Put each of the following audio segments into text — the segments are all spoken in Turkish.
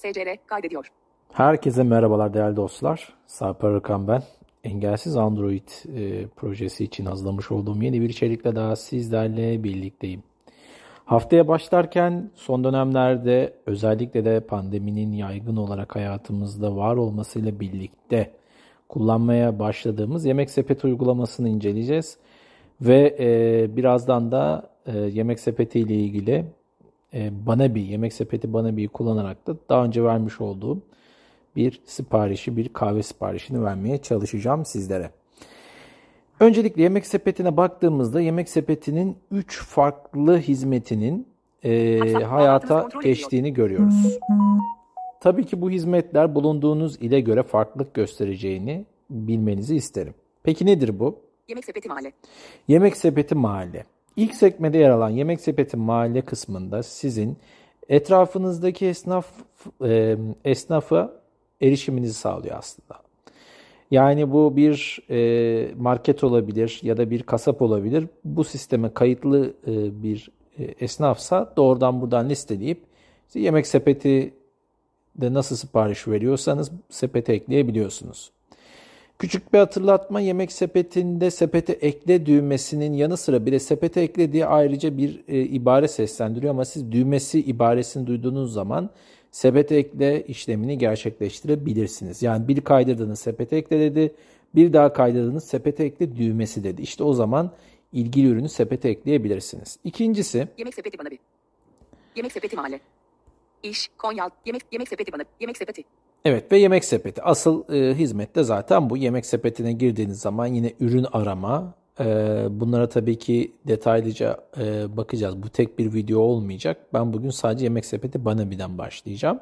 SCR kaydediyor. Herkese merhabalar değerli dostlar. Sarp Arıkan ben. Engelsiz Android e, projesi için hazırlamış olduğum yeni bir içerikle daha sizlerle birlikteyim. Haftaya başlarken son dönemlerde özellikle de pandeminin yaygın olarak hayatımızda var olmasıyla birlikte kullanmaya başladığımız Yemek Sepeti uygulamasını inceleyeceğiz. Ve e, birazdan da e, Yemek Sepeti ile ilgili e, Banabi, Yemek Sepeti Banabi'yi kullanarak da daha önce vermiş olduğum bir siparişi, bir kahve siparişini vermeye çalışacağım sizlere. Öncelikle Yemek Sepeti'ne baktığımızda Yemek Sepeti'nin 3 farklı hizmetinin e, hayata geçtiğini görüyoruz. Tabii ki bu hizmetler bulunduğunuz ile göre farklılık göstereceğini bilmenizi isterim. Peki nedir bu? Yemek sepeti mahalle. Yemek Sepeti Mahalle. İlk sekmede yer alan Yemek Sepeti Mahalle kısmında sizin etrafınızdaki esnaf e, esnafa erişiminizi sağlıyor aslında. Yani bu bir e, market olabilir ya da bir kasap olabilir. Bu sisteme kayıtlı e, bir e, esnafsa doğrudan buradan listeleyip yemek sepeti de nasıl sipariş veriyorsanız sepete ekleyebiliyorsunuz. Küçük bir hatırlatma yemek sepetinde sepete ekle düğmesinin yanı sıra bir de sepete ekle diye ayrıca bir e, ibare seslendiriyor ama siz düğmesi ibaresini duyduğunuz zaman sepete ekle işlemini gerçekleştirebilirsiniz. Yani bir kaydırdığınız sepete ekle dedi, bir daha kaydırdığınız sepete ekle düğmesi dedi. İşte o zaman ilgili ürünü sepete ekleyebilirsiniz. İkincisi Yemek sepeti bana bir. Yemek sepeti mahalle. İş, Konya, yemek yemek sepeti bana. Yemek sepeti. Evet ve yemek sepeti. Asıl e, hizmet de zaten bu. Yemek sepetine girdiğiniz zaman yine ürün arama. E, bunlara tabii ki detaylıca e, bakacağız. Bu tek bir video olmayacak. Ben bugün sadece yemek sepeti bana birden başlayacağım.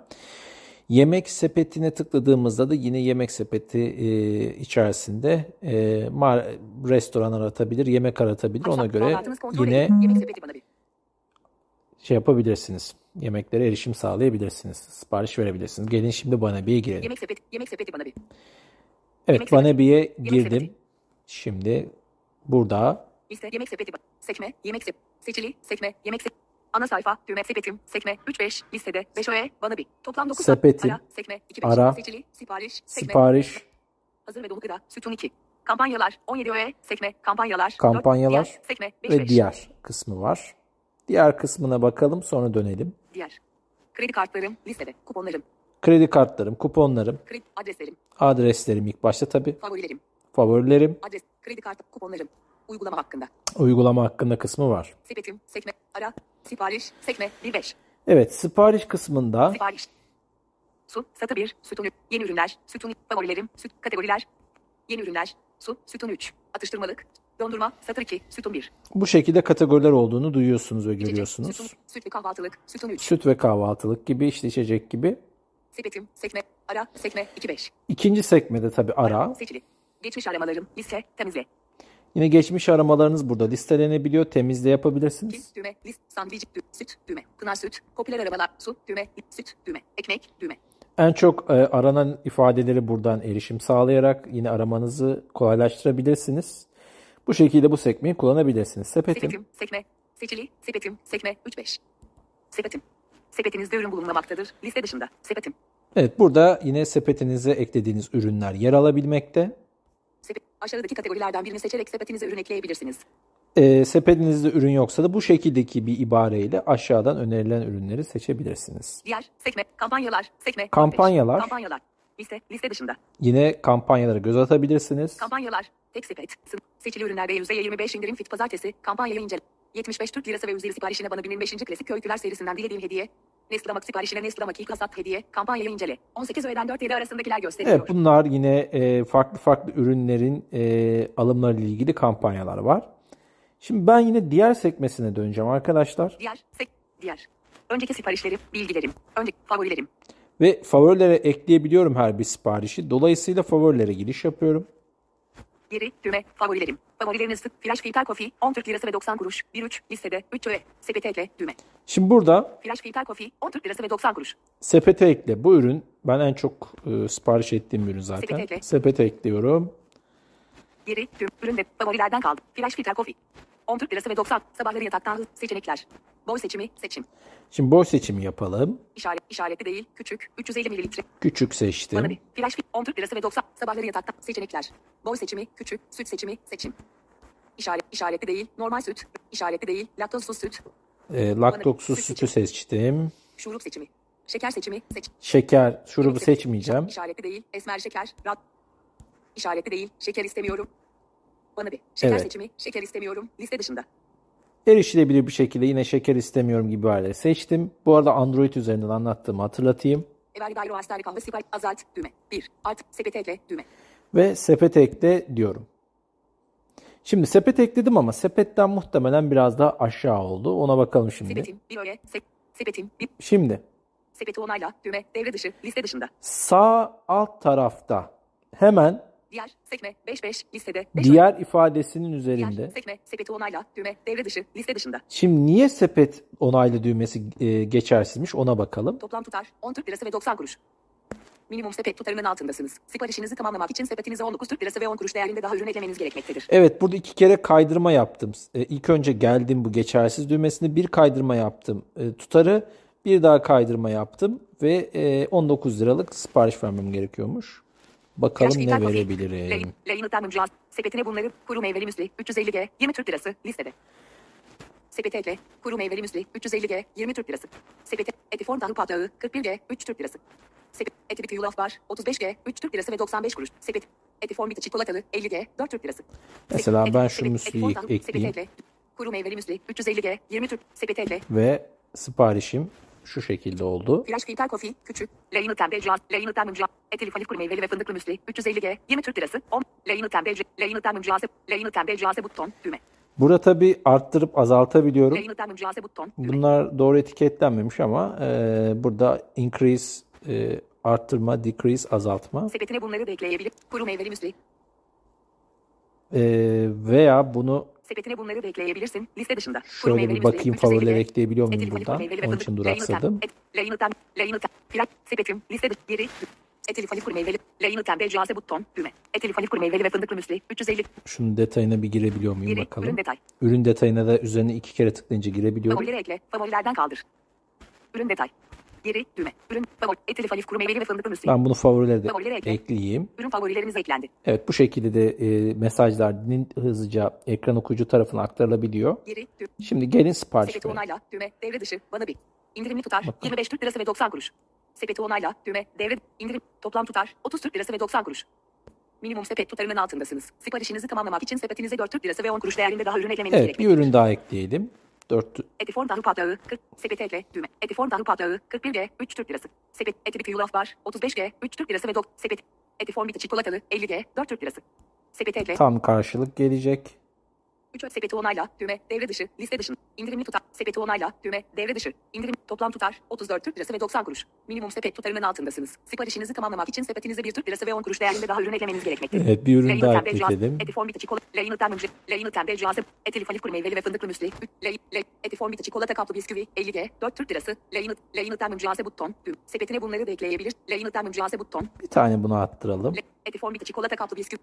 Yemek sepetine tıkladığımızda da yine yemek sepeti e, içerisinde e, mar- restoran aratabilir, yemek aratabilir. Ona göre yine şey yapabilirsiniz. Yemeklere erişim sağlayabilirsiniz. Sipariş verebilirsiniz. Gelin şimdi bana bir girelim. Yemek sepeti yemek sepeti bana bir. Evet, Yemek bana sepeti. bir'e Yemek girdim. sepeti. Şimdi burada Liste yemek sepeti. Sekme yemek sepeti. Seçili sekme yemek sepeti. Ana sayfa düğme sepetim sekme 3 5 listede 5 öğe bana bir. Toplam 9 Sepetim, ara sekme 2 5 ara, seçili sipariş sekme sipariş, hazır ve dolu gıda sütun 2. Kampanyalar 17 öğe sekme kampanyalar kampanyalar diğer, sekme 5 ve 5 diğer kısmı var. Diğer kısmına bakalım sonra dönelim. diğer. Kredi kartlarım listede kuponlarım. Kredi kartlarım, kuponlarım, kredi adreslerim. Adreslerim ilk başta tabii. favorilerim. Favorilerim, adres kredi kartı kuponlarım. Uygulama hakkında. Uygulama hakkında kısmı var. sepetim sekme ara sipariş sekme 1 5 Evet, sipariş kısmında sipariş. Su satı 1 sütun yeni ürünler sütun favorilerim süt kategoriler. Yeni ürünler su sütun 3 atıştırmalık dondurma satır 2 sütun 1 bu şekilde kategoriler olduğunu duyuyorsunuz ve İçecek, görüyorsunuz. Sütun, süt ve kahvaltılık sütun 3 Süt ve kahvaltılık gibi, işte içecek gibi. sepetim sekme ara sekme 2 5 İkinci sekmede tabii ara. seçili geçmiş aramalarım liste temizle Yine geçmiş aramalarınız burada listelenebiliyor. Temizle Kim, yapabilirsiniz. düğme, list, sandviç, dü, süt, düğme, pınar süt, popüler arabalar, su, düğme, süt, düğme, ekmek, düğme. En çok e, aranan ifadeleri buradan erişim sağlayarak yine aramanızı kolaylaştırabilirsiniz. Bu şekilde bu sekmeyi kullanabilirsiniz. Sepetim. Sepetim, sekme, seçili, sepetim, sekme, 3-5. Sepetim. Sepetinizde ürün bulunmamaktadır. Liste dışında. Sepetim. Evet burada yine sepetinize eklediğiniz ürünler yer alabilmekte. Sepet, aşağıdaki kategorilerden birini seçerek sepetinize ürün ekleyebilirsiniz. E, sepetinizde ürün yoksa da bu şekildeki bir ibareyle aşağıdan önerilen ürünleri seçebilirsiniz. Diğer, sekme, kampanyalar, sekme, Kampanyalar. 15. Kampanyalar. Liste, liste dışında. Yine kampanyalara göz atabilirsiniz. Kampanyalar, sın, seçili ürünlerde %25 indirim fit pazartesi, kampanyayı incele. 75 Türk lirası ve üzeri siparişine bana 1005. klasik köyküler serisinden dilediğim hediye. Nestle Damak siparişine Nestle Damak ilk hasat hediye. Kampanyayı incele. 18 öğeden 4 7 arasındakiler gösteriliyor. Evet bunlar yine e, farklı farklı ürünlerin e, alımları ile ilgili kampanyalar var. Şimdi ben yine diğer sekmesine döneceğim arkadaşlar. Diğer, sek, diğer. Önceki siparişlerim, bilgilerim, önceki favorilerim. Ve favorilere ekleyebiliyorum her bir siparişi. Dolayısıyla favorilere giriş yapıyorum. Geri, düğme, favorilerim. Favorileriniz flash filter coffee, 10 Türk lirası ve 90 kuruş. 1-3, listede, 3 öğe, sepete ekle, düğme. Şimdi burada Flash filter coffee, 10 Türk lirası ve 90 kuruş. sepete ekle. Bu ürün ben en çok e, sipariş ettiğim ürün zaten. Sepete ekle. Sepete ekliyorum. Geri, düğme, ürün ve favorilerden kaldı. Flash filter coffee. 10 Türk lirası ve 90. Sabahları yataktan seçenekler. Boy seçimi, seçim. Şimdi boy seçimi yapalım. İşaret, işaretli değil, küçük, 350 mililitre. Küçük Bana seçtim. bir. Flash fit, 10 Türk lirası ve 90. Sabahları yataktan seçenekler. Boy seçimi, küçük, süt seçimi, seçim. İşaret, işaretli değil, normal süt. İşaretli değil, laktozsuz süt. E, laktozsuz sütü seçtim. Şurup seçimi. Şeker seçimi, seç. Şeker, şurubu seçimi. seçmeyeceğim. İşaretli değil, esmer şeker, rat. İşaretli değil, şeker istemiyorum. Bana bir. Şeker Evet. seçimi, şeker istemiyorum. Liste dışında. Erişilebilir bir şekilde yine şeker istemiyorum gibi hale seçtim. Bu arada Android üzerinden anlattığımı hatırlatayım. Every Dairo Hastane Kahve Sipariş Azalt düğme. 1. Art sepete ekle düğme. Ve sepet ekle diyorum. Şimdi sepet ekledim ama sepetten muhtemelen biraz daha aşağı oldu. Ona bakalım şimdi. Sepetim bir öyle. Sep, sepetim bir. Şimdi Sepeti onayla düğme. Devre dışı. Liste dışında. sağ alt tarafta hemen Diğer sekme 5 5 listede. 5 diğer ifadesinin Diğer üzerinde. sekme sepeti onayla düğme. Devre dışı. Liste dışında. Şimdi niye sepet onaylı düğmesi e, geçersizmiş ona bakalım. Toplam tutar 10 Türk lirası ve 90 kuruş. Minimum sepet tutarının altındasınız. Siparişinizi tamamlamak için sepetinize 19 Türk lirası ve 10 kuruş değerinde daha ürün eklemeniz gerekmektedir. Evet burada iki kere kaydırma yaptım. E, ilk önce geldim bu geçersiz düğmesini bir kaydırma yaptım. E, tutarı bir daha kaydırma yaptım ve e, 19 liralık sipariş vermem gerekiyormuş. Bakalım Flash ne verebilirim. Cihaz. Sepetine bunları kuru meyveli müsli 350G 20 Türk lirası listede. Sepete ekle. Kuru meyveli müsli 350G 20 Türk lirası. Sepete etiform tahıl patlağı 41G 3 Türk lirası. Sepet eti bitkü yulaf var 35G 3 Türk lirası ve 95 kuruş. Sepet etiform biti çikolatalı 50G 4 Türk lirası. Mesela Sepet- ben şu müsliyi sepete ekleyeyim. ekle. Kuru meyveli müsli 350G 20 Türk sepete ekle. Ve siparişim şu şekilde oldu. Flash filter coffee küçük. Lane'ı tembe cihaz. Lane'ı tembe cihaz. Eteli falif kuru meyveli ve fındıklı müsli 350G 20 Türk lirası. 10. Lane'ı tembe cihaz. Lane'ı tembe cihaz. Lane'ı tembe cihaz buton düğme. Burada tabii arttırıp azaltabiliyorum. Bunlar doğru etiketlenmemiş ama e, burada increase e, arttırma, decrease azaltma Sepetine bunları da ekleyebilir. Kuru meyveli müsli. E, veya bunu Sepetine bunları da ekleyebilirsin. Liste dışında. Şöyle bir bakayım 350G. favorileri ekleyebiliyor muyum buradan? Onun için duraksadım. Lane'ı tem. Flash sepetim. Liste dışı. Geri. Eteli falif kuru meyveli. Tembe cihaz buton düğme. Eteli falif kuru meyveli ve fındıklı müsli 350. Şunun detayına bir girebiliyor muyum Geri. bakalım. Ürün detay. Ürün detayına da üzerine iki kere tıklayınca girebiliyorum. Favorileri ekle. Favorilerden kaldır. Ürün detay. Geri düğme. Ürün favori. Eteli falif kuru meyveli ve fındıklı müsli. Ben bunu favorilere de Favorileri ekle. ekleyeyim. Ürün favorileriniz eklendi. Evet bu şekilde de e, mesajlar hızlıca ekran okuyucu tarafına aktarılabiliyor. Geri düğme. Şimdi gelin sipariş Sepeti verin. onayla. Düğme. Devre dışı. Bana bir. İndirimli tutar. Bakalım. 25 Türk lirası ve 90 kuruş. Sepeti onayla. Düğme. Devre. indirim. Toplam tutar. 30 Türk lirası ve 90 kuruş. Minimum sepet tutarının altındasınız. Siparişinizi tamamlamak için sepetinize 4 Türk lirası ve 10 kuruş değerinde daha ürün eklemeniz Evet bir gerekmektedir. ürün daha ekleyelim. 4 Etiform tahıl patlağı. 40. Sepeti ekle. Düğme. Etiform tahıl patlağı. 41G. 3 Türk lirası. Sepet. Eti bitkü yulaf var. 35G. 3 Türk lirası ve 9. Sepet. Etiform biti çikolatalı. 50G. 4 Türk lirası. Sepeti ekle. tam karşılık gelecek. 3 sepeti onayla, düğme, devre dışı, liste dışı, indirimli tutar, sepeti onayla, düğme, devre dışı, indirim, toplam tutar, 34 Türk lirası ve 90 kuruş. Minimum sepet tutarının altındasınız. Siparişinizi tamamlamak için sepetinize 1 Türk lirası ve 10 kuruş değerinde daha ürün eklemeniz gerekmektedir. Evet bir ürün daha ekledim. Etiform biti çikolata, layını tembe layını tembe cihazı, etili falif kuru meyveli ve fındıklı müsli, etiform biti çikolata kaplı bisküvi, 50G, 4 Türk lirası, layını, layını tembe cihazı buton. Sepetine bunları da ekleyebilir, layını tembe cihazı buton, Bir tane bunu attıralım. Etiform biti çikolata kaplı bisküvi.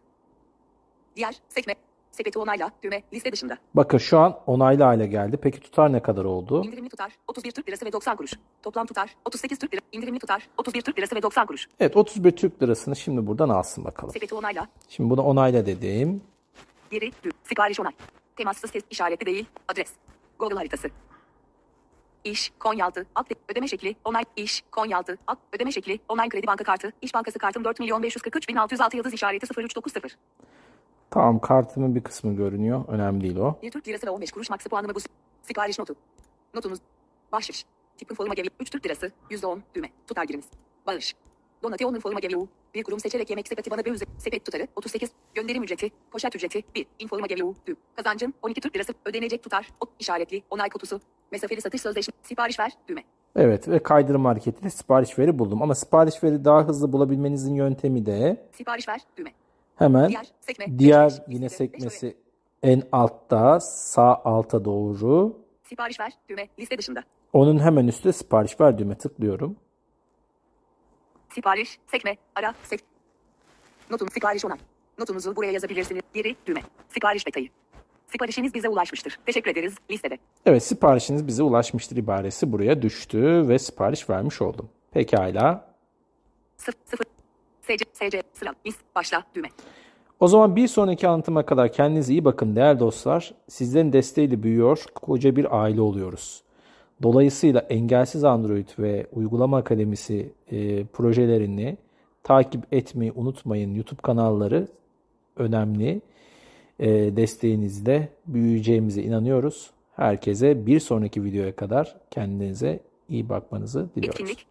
Diğer, sekme, sepeti onayla, düğme, liste dışında. Bakın şu an onaylı hale geldi. Peki tutar ne kadar oldu? İndirimli tutar 31 Türk lirası ve 90 kuruş. Toplam tutar 38 Türk lirası. İndirimli tutar 31 Türk lirası ve 90 kuruş. Evet 31 Türk lirasını şimdi buradan alsın bakalım. Sepeti onayla. Şimdi bunu onayla dedim. Geri dü. Sipariş onay. Temassız test işaretli değil. Adres. Google haritası. İş, Konyaaltı, Ak, ödeme şekli, onay, iş, Konyaaltı, Ak, ödeme şekli, online kredi banka kartı, İş Bankası kartım 4 milyon 543 bin 606 yıldız işareti 0390. Tamam kartımın bir kısmı görünüyor. Önemli değil o. 1 Türk lirası ve 15 kuruş maksı puanımı bu. Sipariş notu. Notunuz. Bahşiş. Tipin forma geliyor. 3 Türk lirası. %10 düğme. Tutar giriniz. Bağış. Donation'un forma geliyor. Bir kurum seçerek yemek sepeti bana bir üzeri. Sepet tutarı 38. Gönderim ücreti. Poşet ücreti 1. Informa geliyor. Düğüm. Kazancın 12 Türk lirası. Ödenecek tutar. O işaretli. Onay kutusu. Mesafeli satış sözleşme. Sipariş ver. Düğme. Evet ve kaydırma hareketiyle sipariş veri buldum. Ama sipariş veri daha hızlı bulabilmenizin yöntemi de Sipariş ver. Düğme. Hemen Diğer sekme. diğer beş, beş, yine liste, beş sekmesi en altta sağ alta doğru. Sipariş ver. Düğme. Liste dışında. Onun hemen üstte sipariş ver düğme tıklıyorum. Sipariş, sekme, ara, sek. Notun sipariş onay. Notunuzu buraya yazabilirsiniz. Geri, düğme. Sipariş detayı. Siparişiniz bize ulaşmıştır. Teşekkür ederiz. Listede. Evet siparişiniz bize ulaşmıştır ibaresi buraya düştü ve sipariş vermiş oldum. Pekala. 0 0 SC SC sıra mis başla düğme. O zaman bir sonraki anlatıma kadar kendinize iyi bakın değerli dostlar. Sizlerin desteğiyle büyüyor, koca bir aile oluyoruz. Dolayısıyla Engelsiz Android ve Uygulama Akademisi e, projelerini takip etmeyi unutmayın. YouTube kanalları önemli. E, desteğinizle büyüyeceğimize inanıyoruz. Herkese bir sonraki videoya kadar kendinize iyi bakmanızı diliyoruz. Etkinlik